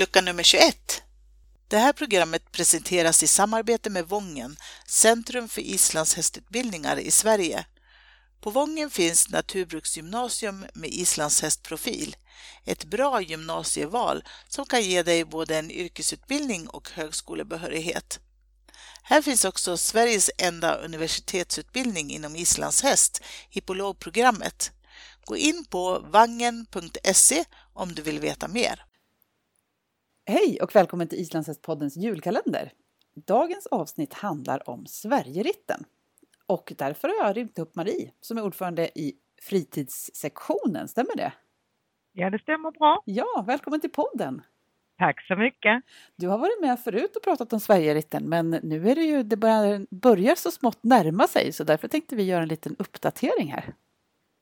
lucka nummer 21. Det här programmet presenteras i samarbete med Vången, Centrum för islandshästutbildningar i Sverige. På Vången finns Naturbruksgymnasium med islandshästprofil. Ett bra gymnasieval som kan ge dig både en yrkesutbildning och högskolebehörighet. Här finns också Sveriges enda universitetsutbildning inom islandshäst, hippologprogrammet. Gå in på vangen.se om du vill veta mer. Hej och välkommen till Islandshästpoddens julkalender. Dagens avsnitt handlar om Sverigeritten. Och därför har jag ringt upp Marie som är ordförande i fritidssektionen, stämmer det? Ja, det stämmer bra. Ja, välkommen till podden! Tack så mycket! Du har varit med förut och pratat om Sverigeritten men nu är det ju, det börjar, börjar så smått närma sig så därför tänkte vi göra en liten uppdatering här.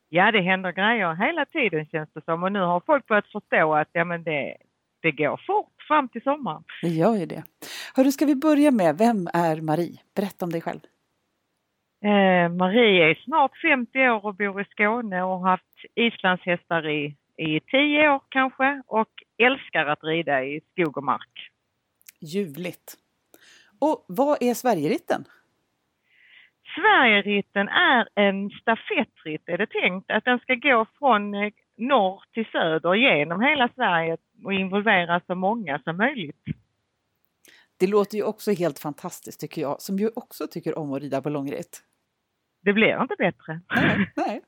Ja, det händer grejer hela tiden känns det som och nu har folk börjat förstå att ja, men det, det går fort fram till sommaren. Det gör ju det. Hörru, ska vi börja med, vem är Marie? Berätta om dig själv. Eh, Marie är snart 50 år och bor i Skåne och har haft islandshästar i, i 10 år kanske och älskar att rida i skog och mark. Ljuvligt. Och vad är Sverigeritten? Sverigeritten är en stafettritt är det tänkt att den ska gå från eh, norr till söder genom hela Sverige och involvera så många som möjligt. Det låter ju också helt fantastiskt tycker jag, som ju också tycker om att rida på långritt. Det blir inte bättre. Nej, nej.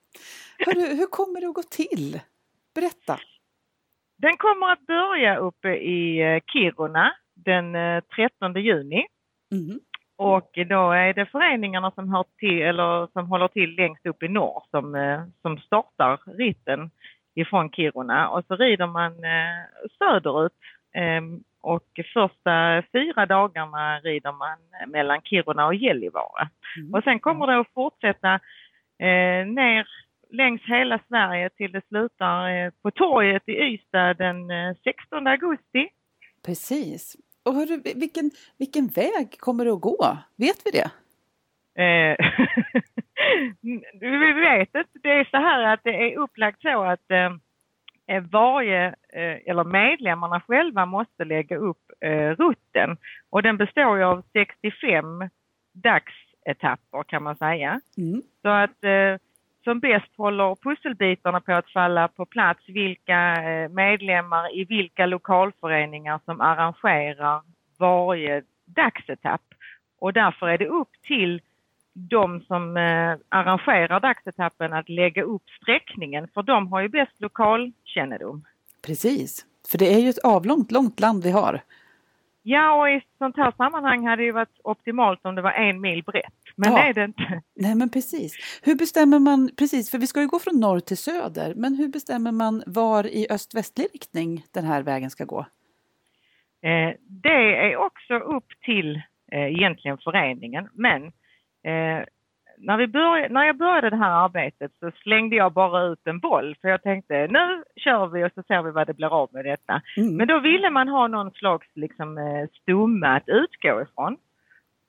Hörru, hur kommer det att gå till? Berätta! Den kommer att börja uppe i eh, Kiruna den 13 juni. Mm. Och då är det föreningarna som, hör till, eller som håller till längst upp i norr som, eh, som startar ritten ifrån Kiruna och så rider man eh, söderut ehm, och första fyra dagarna rider man mellan Kiruna och Gällivare. Mm. Och sen kommer det att fortsätta eh, ner längs hela Sverige till det slutar eh, på torget i Ystad den eh, 16 augusti. Precis. Och hörru, vilken, vilken väg kommer det att gå? Vet vi det? Eh, vi vet inte. Det är så här att det är upplagt så att eh, varje, eh, eller medlemmarna själva måste lägga upp eh, rutten. Och den består ju av 65 dagsetapper kan man säga. Mm. Så att eh, som bäst håller pusselbitarna på att falla på plats vilka eh, medlemmar i vilka lokalföreningar som arrangerar varje dagsetapp. Och därför är det upp till de som eh, arrangerar dagsetappen att lägga upp sträckningen för de har ju bäst lokalkännedom. Precis, för det är ju ett avlångt, långt land vi har. Ja, och i sånt här sammanhang hade det ju varit optimalt om det var en mil brett. Men Ja. det är det inte. Nej men precis. Hur bestämmer man, precis för vi ska ju gå från norr till söder, men hur bestämmer man var i öst-västlig riktning den här vägen ska gå? Eh, det är också upp till eh, egentligen föreningen men eh, när, vi började, när jag började det här arbetet så slängde jag bara ut en boll för jag tänkte nu kör vi och så ser vi vad det blir av med detta. Mm. Men då ville man ha någon slags liksom, eh, stomme att utgå ifrån.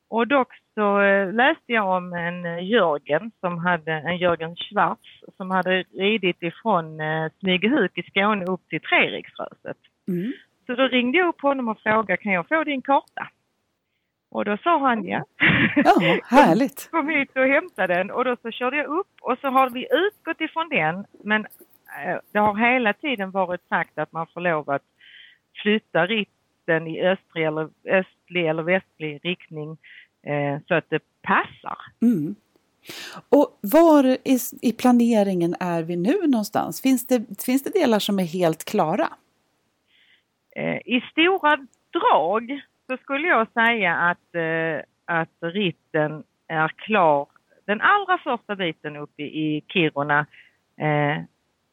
Och dock så eh, läste jag om en Jörgen som hade, en Jörgen Schwarz som hade ridit ifrån eh, Smygehuk i Skåne upp till Treriksröset. Mm. Så då ringde jag upp honom och frågade kan jag få din karta? Och då sa han ja. Ja, härligt. Kom hit och hämta den och då så körde jag upp och så har vi utgått ifrån den men eh, det har hela tiden varit sagt att man får lov att flytta ritten i östlig eller, östlig eller västlig riktning eh, så att det passar. Mm. Och var i, i planeringen är vi nu någonstans? Finns det, finns det delar som är helt klara? Eh, I stora drag så skulle jag säga att, eh, att ritten är klar. Den allra första biten uppe i, Kiruna. Eh,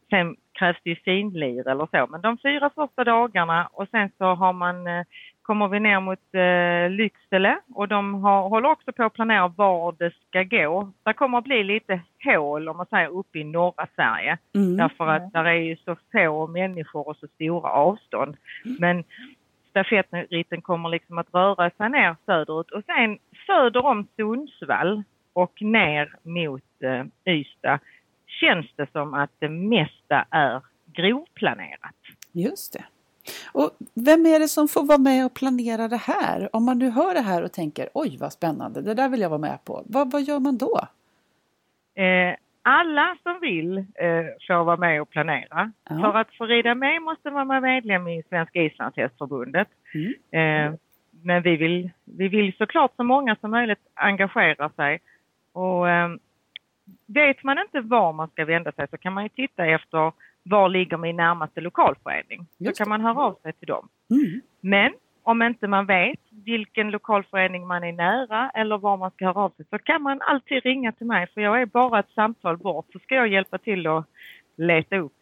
sen krävs det ju finlir eller så, men de fyra första dagarna och sen så har man, eh, kommer vi ner mot eh, Lycksele och de har, håller också på att planera var det ska gå. Det kommer att bli lite hål om man säger uppe i norra Sverige. Mm. Därför att där är ju så få människor och så stora avstånd. Men stafettritten kommer liksom att röra sig ner söderut och sen söder om Sundsvall och ner mot eh, Ystad känns det som att det mesta är grovplanerat. Just det. Och vem är det som får vara med och planera det här? Om man nu hör det här och tänker oj vad spännande, det där vill jag vara med på. Vad, vad gör man då? Eh, alla som vill eh, får vara med och planera. Ja. För att få rida med måste man vara medlem i Svenska islandshästförbundet. Mm. Eh, men vi vill, vi vill såklart så många som möjligt engagera sig. Och eh, vet man inte var man ska vända sig så kan man ju titta efter var ligger min närmaste lokalförening. Just så kan man höra av sig till dem. Mm. Men om inte man vet vilken lokalförening man är nära eller var man ska höra av sig så kan man alltid ringa till mig för jag är bara ett samtal bort så ska jag hjälpa till att leta upp.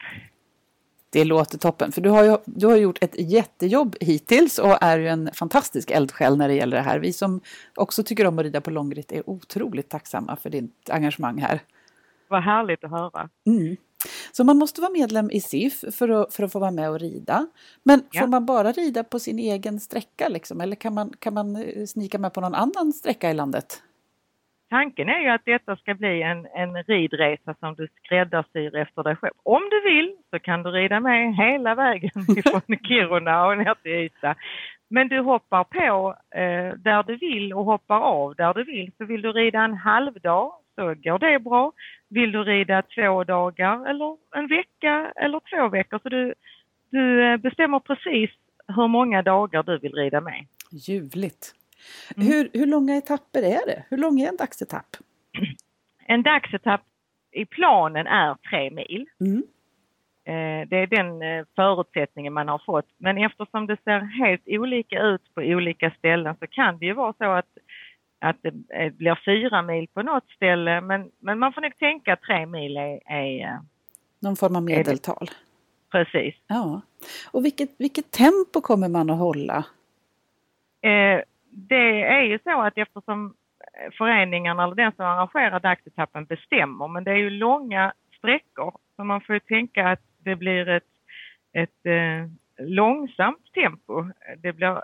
Det låter toppen, för du har ju du har gjort ett jättejobb hittills och är ju en fantastisk eldsjäl när det gäller det här. Vi som också tycker om att rida på långritt är otroligt tacksamma för ditt engagemang här. Vad härligt att höra. Mm. Så man måste vara medlem i SIF för att, för att få vara med och rida. Men Ja. får man bara rida på sin egen sträcka liksom? Eller kan man, kan man eh, snika med på någon annan sträcka i landet? Tanken är ju att detta ska bli en, en ridresa som du skräddarsyr efter dig själv. Om du vill så kan du rida med hela vägen ifrån Kiruna och ner till Ystad. Men du hoppar på eh, där du vill och hoppar av där du vill. Så vill du rida en halvdag så går det bra. Vill du rida två dagar eller en vecka eller två veckor så du, du eh, bestämmer precis hur många dagar du vill rida med. Ljuvligt! Mm. Hur, hur långa etapper är det? Hur lång är en dagsetapp? En dagsetapp i planen är tre mil. Mm. Eh, Det är den eh, förutsättningen man har fått. Men eftersom det ser helt olika ut på olika ställen så kan det ju vara så att, att det eh, blir fyra mil på något ställe. Men, men man får nog tänka att tre mil är, är eh, Någon form av medeltal? precis. Ja. Och vilket, vilket tempo kommer man att hålla? Eh, Det är ju så att eftersom eh, föreningarna eller den som arrangerar dagsetappen bestämmer, men det är ju långa sträckor så man får ju tänka att det blir ett, ett eh, långsamt tempo. Det blir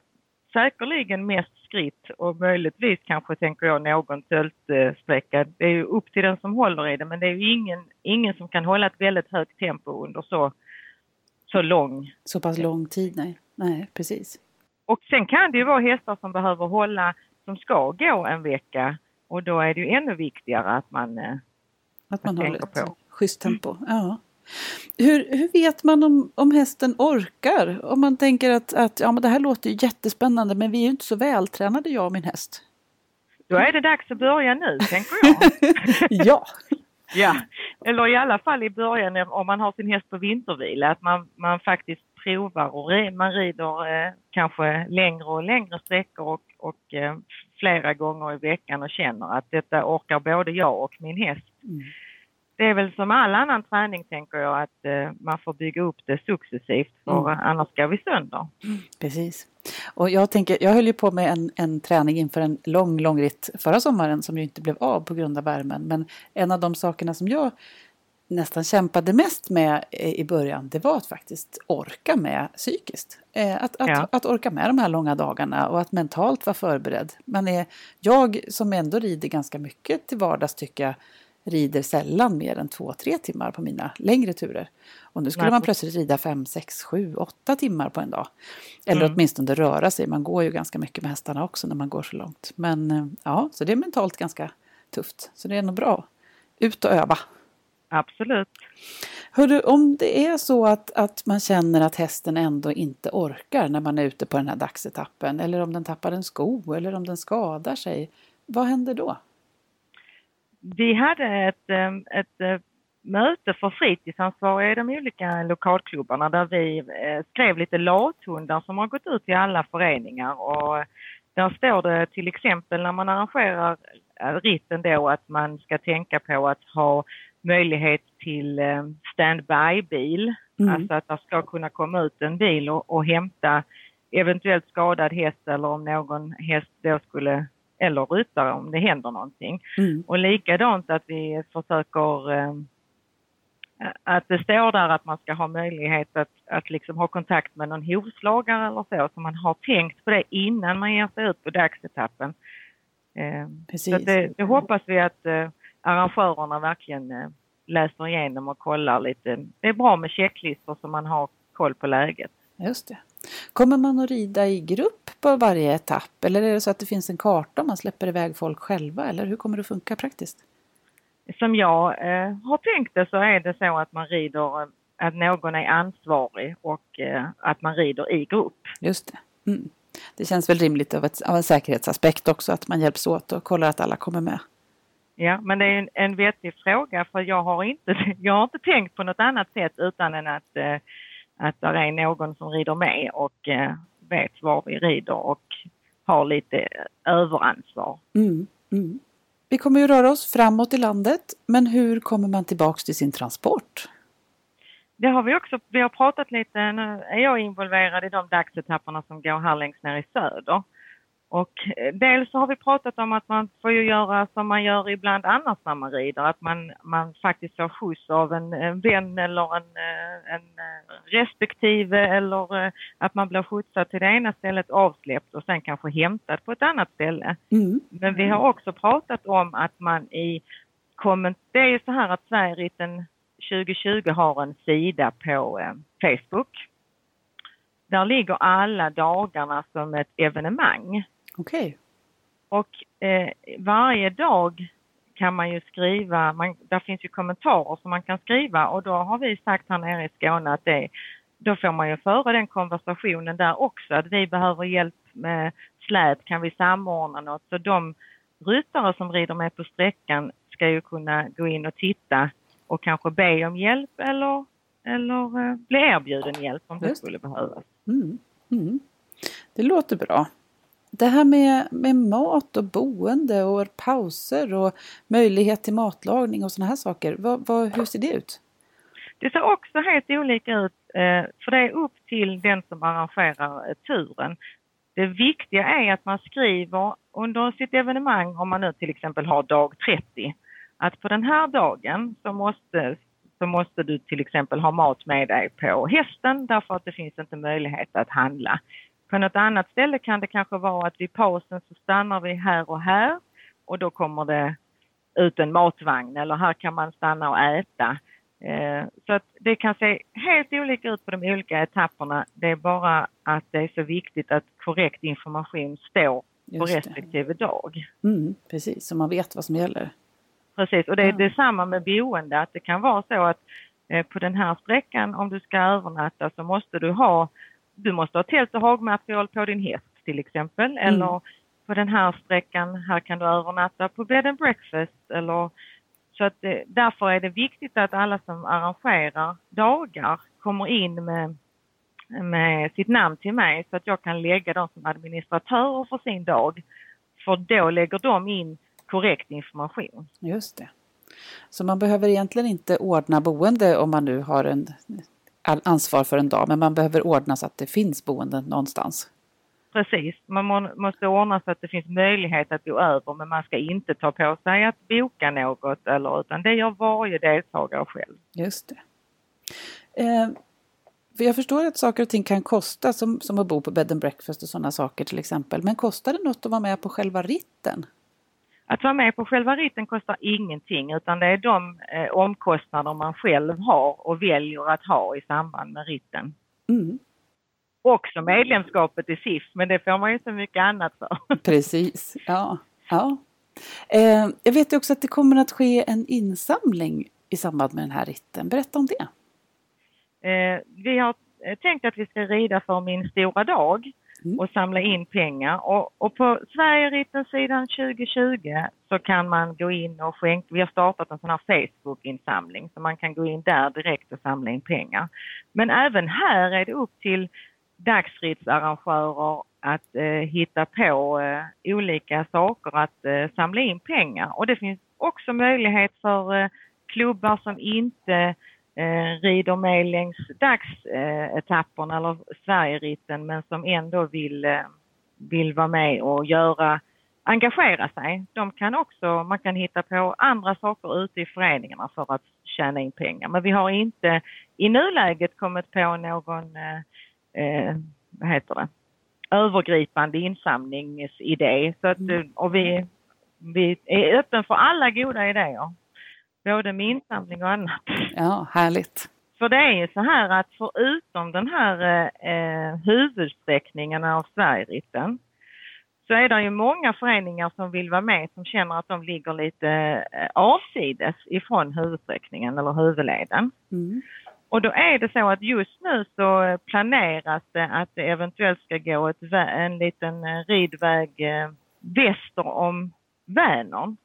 säkerligen mest skritt och möjligtvis kanske tänker jag någon töltsträcka. Det är ju upp till den som håller i det men det är ju ingen, ingen som kan hålla ett väldigt högt tempo under så, så lång Så pass lång tid? Nej, nej precis. och sen kan det ju vara hästar som behöver hålla, som ska gå en vecka och då är det ju ännu viktigare att man eh, Att man håller ett på. schysst tempo. Ja. Hur, hur vet man om, om hästen orkar? Om man tänker att, att ja, men det här låter ju jättespännande men vi är ju inte så vältränade jag och min häst. Då är det dags att börja nu, tänker jag. ja, ja. Eller i alla fall i början om man har sin häst på vintervila, att man, man faktiskt provar och man rider eh, kanske längre och längre sträckor och, och eh, flera gånger i veckan och känner att detta orkar både jag och min häst. Mm. Det är väl som all annan träning tänker jag att eh, man får bygga upp det successivt för Mm. annars går vi sönder. precis. Och jag tänker, jag höll ju på med en, en träning inför en lång, lång ritt förra sommaren som ju inte blev av på grund av värmen. Men en av de sakerna som jag nästan kämpade mest med eh, i början det var att faktiskt orka med psykiskt. Eh, Att, att, Ja. att orka med de här långa dagarna och att mentalt vara förberedd. Man är, jag som ändå rider ganska mycket till vardags tycker jag rider sällan mer än två, tre timmar på mina längre turer. Och nu skulle Nej, man plötsligt rida fem, sex, sju, åtta timmar på en dag. Eller Mm. åtminstone röra sig. Man går ju ganska mycket med hästarna också när man går så långt. Men eh, ja, så det är mentalt ganska tufft. Så det är nog bra. Ut och öva. Absolut. Hörru, om det är så att, att man känner att hästen ändå inte orkar när man är ute på den här dagsetappen eller om den tappar en sko eller om den skadar sig. Vad händer då? Vi hade ett, eh, ett eh, möte för fritidsansvariga i de olika lokalklubbarna där vi eh, skrev lite lathundar som har gått ut i alla föreningar och där står det till exempel när man arrangerar eh, ritten då att man ska tänka på att ha möjlighet till eh, standby-bil. Mm. Alltså att det ska kunna komma ut en bil och, och hämta eventuellt skadad häst eller om någon häst då skulle, eller ryttare om det händer någonting. Mm. Och likadant att vi försöker eh, att det står där att man ska ha möjlighet att, att liksom ha kontakt med någon hovslagare eller så, så man har tänkt på det innan man ger sig ut på dagsetappen. Eh, Precis. så det, det hoppas vi att eh, arrangörerna verkligen eh, läser igenom och kollar lite. Det är bra med checklistor så man har koll på läget. Just det. Kommer man att rida i grupp på varje etapp eller är det så att det finns en karta och man släpper iväg folk själva eller hur kommer det att funka praktiskt? Som jag eh, har tänkt det så är det så att man rider, eh, att någon är ansvarig och eh, att man rider i grupp. Just det. Mm. Det känns väl rimligt av, ett, av en säkerhetsaspekt också att man hjälps åt och kollar att alla kommer med. Ja, men det är en, en vettig fråga för jag har, inte, jag har inte tänkt på något annat sätt utan än att, eh, att det är någon som rider med och eh, vet var vi rider och har lite överansvar. Mm, mm. Vi kommer ju röra oss framåt i landet, men hur kommer man tillbaks till sin transport? Det har vi också, vi har pratat lite, nu är jag involverad i de dagsetapperna som går här längst ner i söder. Och eh, dels så har vi pratat om att man får ju göra som man gör ibland annars när man rider, att man, man faktiskt får skjuts av en, en vän eller en, eh, en eh, respektive eller att man blir skjutsad till det ena stället avsläppt och sen kanske hämtad på ett annat ställe. Mm. Men vi har också pratat om att man i komment... Det är ju så här att Sverigeritten 2020 har en sida på Facebook. Där ligger alla dagarna som ett evenemang. Okej. Okay. Och eh, varje dag kan man ju skriva, man, där finns ju kommentarer som man kan skriva och då har vi sagt här nere i Skåne att det, då får man ju föra den konversationen där också, att vi behöver hjälp med släp, kan vi samordna något? Så de ryttare som rider med på sträckan ska ju kunna gå in och titta och kanske be om hjälp eller, eller eh, bli erbjuden hjälp om det Just. skulle behövas. Mm. Mm. Det låter bra. Det här med, med mat och boende och pauser och möjlighet till matlagning och sådana här saker, vad, vad, hur ser det ut? Det ser också helt olika ut, eh, för det är upp till den som arrangerar eh, turen. Det viktiga är att man skriver under sitt evenemang, om man nu till exempel har dag 30, att på den här dagen så måste, så måste du till exempel ha mat med dig på hästen därför att det finns inte möjlighet att handla. På något annat ställe kan det kanske vara att vid pausen så stannar vi här och här och då kommer det ut en matvagn eller här kan man stanna och äta. Eh, så att det kan se helt olika ut på de olika etapperna. Det är bara att det är så viktigt att korrekt information står på respektive dag. Mm, precis, så man vet vad som gäller. Precis, och det är ja. detsamma med boende, att det kan vara så att eh, på den här sträckan om du ska övernatta så måste du ha du måste ha tält och hagmaterial på din häst till exempel mm. eller på den här sträckan, här kan du övernatta på bed and breakfast eller så att det, därför är det viktigt att alla som arrangerar dagar kommer in med, med sitt namn till mig så att jag kan lägga dem som administratörer för sin dag. För då lägger de in korrekt information. Just det. Så man behöver egentligen inte ordna boende om man nu har en ansvar för en dag, men man behöver ordna så att det finns boenden någonstans. Precis, man måste ordna så att det finns möjlighet att gå över men man ska inte ta på sig att boka något eller utan det gör varje deltagare själv. Just det. Eh, för jag förstår att saker och ting kan kosta som, som att bo på bed and breakfast och sådana saker till exempel. Men kostar det något att vara med på själva ritten? Att vara med på själva ritten kostar ingenting utan det är de eh, omkostnader man själv har och väljer att ha i samband med ritten. Mm. Också medlemskapet i SIF men det får man ju så mycket annat för. Precis, ja. ja. Eh, jag vet också att det kommer att ske en insamling i samband med den här ritten. Berätta om det. Eh, vi har eh, tänkt att vi ska rida för min stora dag mm. och samla in pengar. Och, och på Sverigeritten-sidan 2020 så kan man gå in och skänka, vi har startat en sån här Facebook-insamling så man kan gå in där direkt och samla in pengar. Men även här är det upp till dagsritsarrangörer att eh, hitta på eh, olika saker att eh, samla in pengar. Och det finns också möjlighet för eh, klubbar som inte eh, rider med längs dagsetapperna eller Sverigeritten men som ändå vill, eh, vill vara med och göra, engagera sig. De kan också, man kan hitta på andra saker ute i föreningarna för att tjäna in pengar. Men vi har inte i nuläget kommit på någon, eh, eh vad heter det, övergripande insamlingsidé. Så att, mm. och vi, vi är öppen för alla goda idéer både med insamling och annat. Ja, härligt. för det är ju så här att förutom den här eh, huvudsträckningen av Sverigeritten så är det ju många föreningar som vill vara med som känner att de ligger lite eh, avsides ifrån huvudsträckningen eller huvudleden. Mm. Och då är det så att just nu så planeras det att det eventuellt ska gå ett, en liten eh, ridväg eh, väster om Vänern.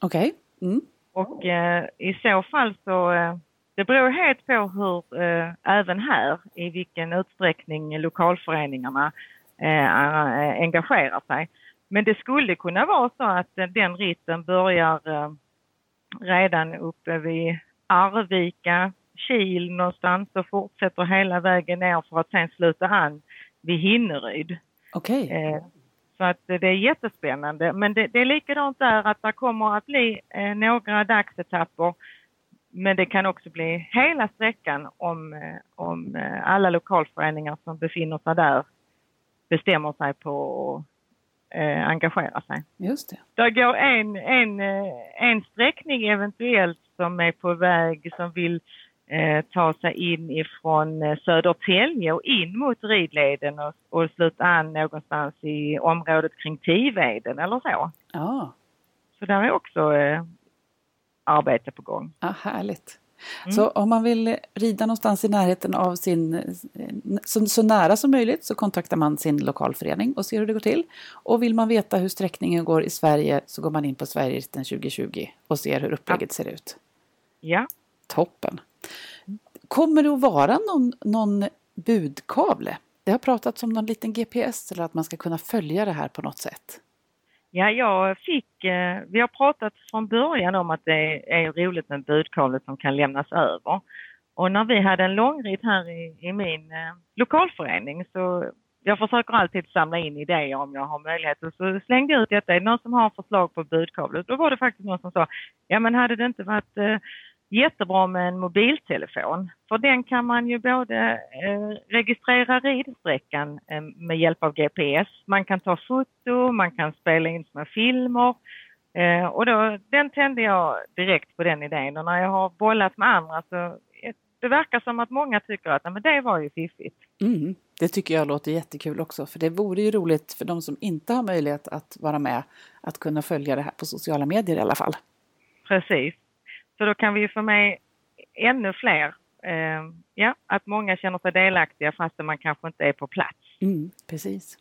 Okej. Okay. Mm. Och eh, i så fall så, eh, det beror helt på hur, eh, även här, i vilken utsträckning lokalföreningarna eh, engagerar sig. Men det skulle kunna vara så att den ritten börjar redan uppe vid Arvika, Kil någonstans och fortsätter hela vägen ner för att sen sluta an vid Hinneryd. Okej. Okay. Eh, så att det är jättespännande. Men det, det är likadant där att det kommer att bli eh, några dagsetapper. Men det kan också bli hela sträckan om, eh, om alla lokalföreningar som befinner sig där bestämmer sig på att eh, engagera sig. Just det. Där går en, en, en sträckning eventuellt som är på väg som vill eh, ta sig in ifrån eh, Södertälje och in mot ridleden och, och sluta an någonstans i området kring Tiveden eller så. Ja. Så där är också eh, arbete på gång. Ja, härligt. Mm. Så om man vill rida någonstans i närheten av sin, så, så, nära som möjligt så kontaktar man sin lokalförening och ser hur det går till. Och vill man veta hur sträckningen går i Sverige så går man in på Sverigeritten 2020 och ser hur upplägget ja. ser ut. Ja. Toppen. Kommer det att vara någon, någon budkavle? Det har pratats om någon liten GPS eller att man ska kunna följa det här på något sätt. Ja, jag fick, eh, vi har pratat från början om att det är roligt med budkavle som kan lämnas över. Och när vi hade en långrit här i, i min eh, lokalförening så jag försöker alltid samla in idéer om jag har möjlighet. Och så slängde jag ut detta. Är det någon som har förslag på budkavle? Då var det faktiskt någon som sa, ja men hade det inte varit eh, jättebra med en mobiltelefon. För den kan man ju både eh, registrera ridsträckan eh, med hjälp av GPS. Man kan ta foto, man kan spela in små filmer. Eh, och då, den tände jag direkt på den idén och när jag har bollat med andra så det verkar som att många tycker att men det var ju fiffigt. Mm, det tycker jag låter jättekul också för det vore ju roligt för de som inte har möjlighet att vara med att kunna följa det här på sociala medier i alla fall. Precis. Så då kan vi ju få med ännu fler. Eh, ja, att många känner sig delaktiga fastän man kanske inte är på plats. Mm, precis.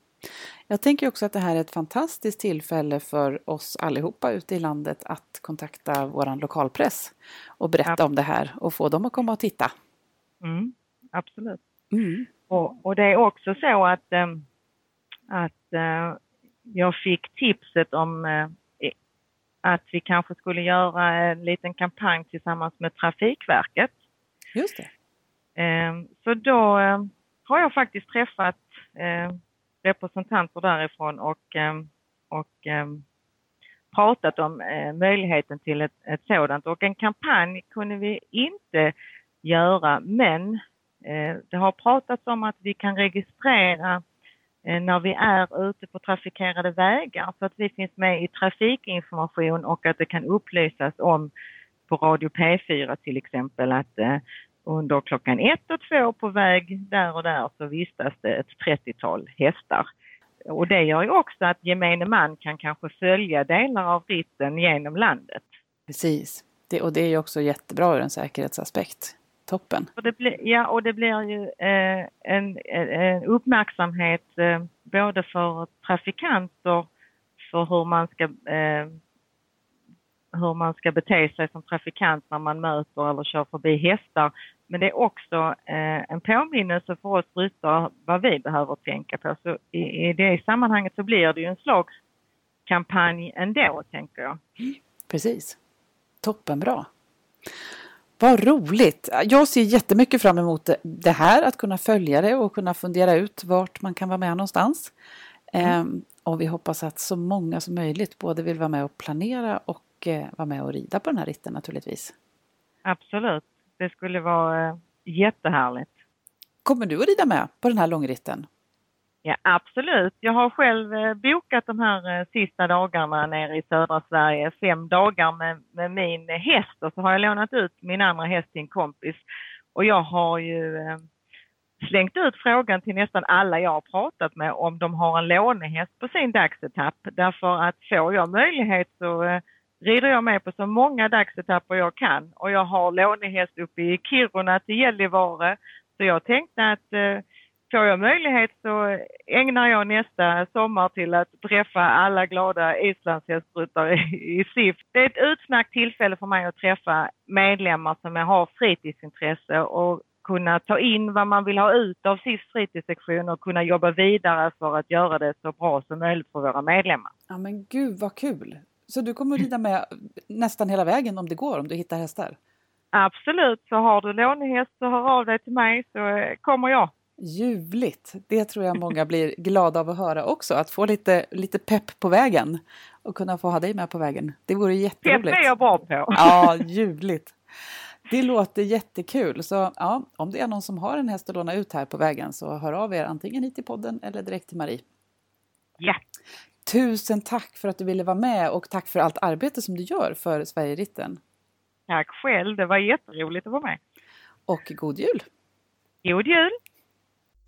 Jag tänker också att det här är ett fantastiskt tillfälle för oss allihopa ute i landet att kontakta våran lokalpress och berätta ja. om det här och få dem att komma och titta. Mm, absolut. Mm. Och, och, det är också så att, äh, att äh, jag fick tipset om äh, att vi kanske skulle göra en liten kampanj tillsammans med Trafikverket. Just det. Ehm, så då ehm, har jag faktiskt träffat ehm, representanter därifrån och, och pratat om eh, möjligheten till ett, ett sådant och en kampanj kunde vi inte göra men eh, det har pratats om att vi kan registrera Eh, Eh, när vi är ute på trafikerade vägar så att vi finns med i trafikinformation och att det kan upplysas om på Radio P4 till exempel att eh, under klockan ett och två på väg där och där så vistas det ett 30-tal hästar. Och det gör ju också att gemene man kan kanske följa delar av ritten genom landet. Precis, det, och det är ju också jättebra ur en säkerhetsaspekt toppen. Och det blir, ja, och det blir ju eh, en, en, uppmärksamhet eh, både för trafikanter för hur man ska eh, hur man ska bete sig som trafikant när man möter eller kör förbi hästar. Men det är också eh, en påminnelse för oss ryttare vad vi behöver tänka på. Så i, i det sammanhanget så blir det ju en slags kampanj ändå, tänker jag. Precis. Toppenbra. Vad roligt! Jag ser jättemycket fram emot det här, att kunna följa det och kunna fundera ut vart man kan vara med någonstans. Mm. Ehm, och vi hoppas att så många som möjligt både vill vara med och planera och eh, vara med och rida på den här ritten naturligtvis. Absolut, det skulle vara eh, jättehärligt. Kommer du att rida med på den här långritten? Ja absolut. Jag har själv eh, bokat de här eh, sista dagarna nere i södra Sverige, fem dagar med, med min häst och så har jag lånat ut min andra häst till en kompis. Och jag har ju eh, slängt ut frågan till nästan alla jag har pratat med om de har en lånehäst på sin dagsetapp. Därför att får jag möjlighet så rider jag med på så många dagsetapper jag kan. Och jag har lånehäst uppe i Kiruna till Gällivare. Så jag tänkte att eh, får jag möjlighet så ägnar jag nästa sommar till att träffa alla glada islandshästrutare i SIF. Det är ett utmärkt tillfälle för mig att träffa medlemmar som har fritidsintresse och kunna ta in vad man vill ha ut av SIFs fritidssektion och kunna jobba vidare för att göra det så bra som möjligt för våra medlemmar. Ja men gud vad kul! Så du kommer att rida med nästan hela vägen om det går, om du hittar hästar? Absolut, så har du lånehäst så hör av dig till mig så kommer jag. Ljuvligt! Det tror jag många blir glada av att höra också, att få lite, lite pepp på vägen och kunna få ha dig med på vägen. Det vore jätteroligt. Pepp är jag bra på! Ja, ljuvligt! Det låter jättekul, så ja, om det är någon som har en häst att låna ut här på vägen så hör av er antingen hit till podden eller direkt till Marie. Ja! Tusen tack för att du ville vara med och tack för allt arbete som du gör för Sverigeritten. Tack själv, det var jätteroligt att vara med. Och god jul! God jul!